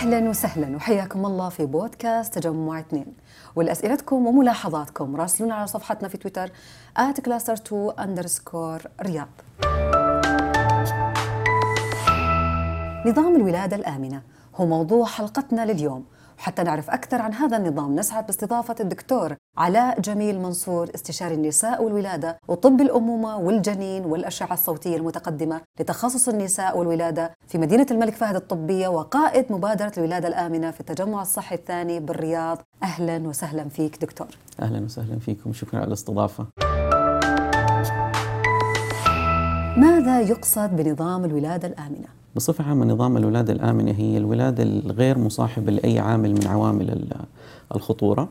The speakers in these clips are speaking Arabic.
أهلا وسهلا وحياكم الله في بودكاست تجمع اثنين. ولأسئلتكم وملاحظاتكم راسلونا على صفحتنا في تويتر @cluster2 underscore رياض. نظام الولادة الآمنة هو موضوع حلقتنا لليوم. وحتى نعرف أكثر عن هذا النظام. نسعد باستضافة الدكتور علاء جميل منصور استشاري النساء والولادة وطب الأمومة والجنين والأشعة الصوتية المتقدمة لتخصص النساء والولادة في مدينة الملك فهد الطبية وقائد مبادرة الولادة الآمنة في التجمع الصحي الثاني بالرياض. أهلا وسهلا فيك دكتور. أهلا وسهلا فيكم. شكرا على الاستضافة. ماذا يقصد بنظام الولادة الآمنة؟ بصفة عامة نظام الولادة الآمنة هي الولادة الغير مصاحبة لأي عامل من عوامل ال- الخطورة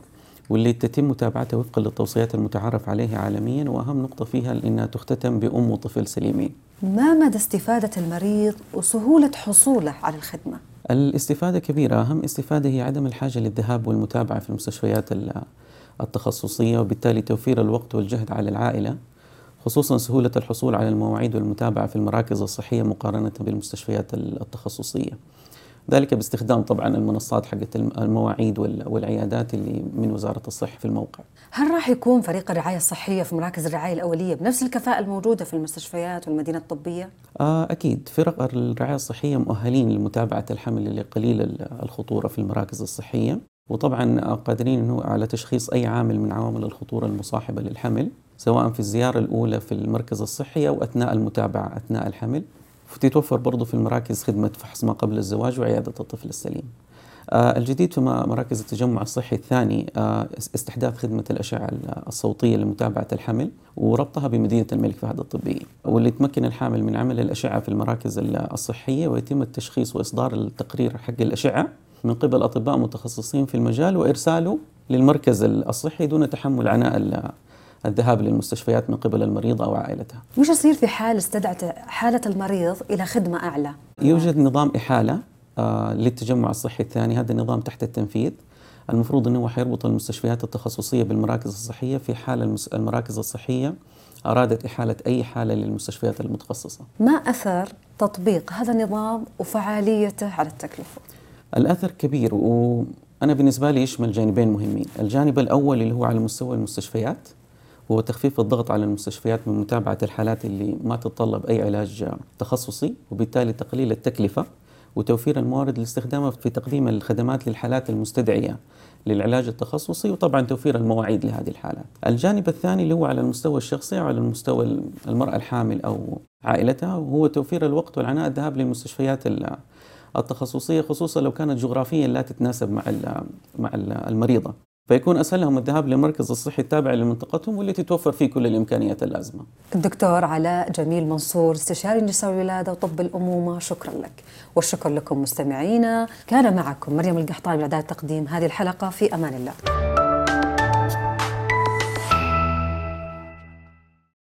واللي تتم متابعتها وفقا للتوصيات المتعارف عليها عالميا وأهم نقطة فيها إنها تختتم بأم وطفل سليمين. ما مدى استفادة المريض وسهولة حصوله على الخدمة؟ الاستفادة كبيرة، أهم استفادة هي عدم الحاجة للذهاب والمتابعة في المستشفيات ال- التخصصية وبالتالي توفير الوقت والجهد على العائلة خصوصا سهولة الحصول على المواعيد والمتابعة في المراكز الصحية مقارنة بالمستشفيات ال- التخصصية. ذلك باستخدام طبعا المنصات حقت الم- المواعيد وال- والعيادات اللي من وزارة الصحة في الموقع. هل راح يكون فريق الرعاية الصحية في مراكز الرعاية الأولية بنفس الكفاءة الموجودة في المستشفيات والمدينة الطبية؟ آه أكيد فرق الرعاية الصحية مؤهلين لمتابعة الحمل اللي قليل ال- الخطورة في المراكز الصحية وطبعا قادرين على تشخيص أي عامل من عوامل الخطورة المصاحبة للحمل سواء في الزيارة الأولى في المركز الصحي أو أثناء المتابعة أثناء الحمل. وتتوفر برضو في المراكز خدمة فحص ما قبل الزواج وعيادة الطفل السليم. آه، الجديد في مراكز التجمع الصحي الثاني آه، اس- استحداث خدمة الأشعة ال- الصوتية لمتابعة الحمل وربطها بمدينة الملك فهد الطبية واللي تمكن الحامل من عمل الأشعة في المراكز ال- الصحية ويتم التشخيص وإصدار التقرير حق الأشعة. من قبل أطباء متخصصين في المجال وإرساله للمركز ال- الصحي دون تحمل عناء الذهاب للمستشفيات من قبل المريضة أو عائلتها وش يصير في حال استدعت حالة المريض إلى خدمة أعلى؟ يوجد نظام إحالة آه، للتجمع الصحي الثاني. هذا النظام تحت التنفيذ. المفروض أنه حيربط المستشفيات التخصصية بالمراكز الصحية في حال المراكز الصحية أرادت إحالة أي حالة للمستشفيات المتخصصة. ما أثر تطبيق هذا النظام وفعاليته على التكلفة؟ الأثر كبير وأنا بالنسبة لي يشمل جانبين مهمين. الجانب الأول اللي هو على مستوى المستشفيات. هو تخفيف الضغط على المستشفيات من متابعة الحالات اللي ما تتطلب أي علاج تخصصي وبالتالي تقليل التكلفة وتوفير الموارد لاستخدامها في تقديم الخدمات للحالات المستدعية للعلاج التخصصي وطبعا توفير المواعيد لهذه الحالات. الجانب الثاني اللي هو على المستوى الشخصي وعلى المستوى المرأة الحامل أو عائلتها وهو توفير الوقت والعناء الذهاب للمستشفيات ال- التخصصية خصوصا لو كانت جغرافيا لا تتناسب مع مع ال- المريضة. فيكون اسهل لهم الذهاب للمركز الصحي التابع لمنطقتهم واللي تتوفر فيه كل الإمكانيات اللازمة. الدكتور علاء جميل منصور استشاري النساء والولادة وطب الأمومة شكرا لك. والشكر لكم مستمعينا. كان معكم مريم القحطاني من إعداد تقديم هذه الحلقة في أمان الله.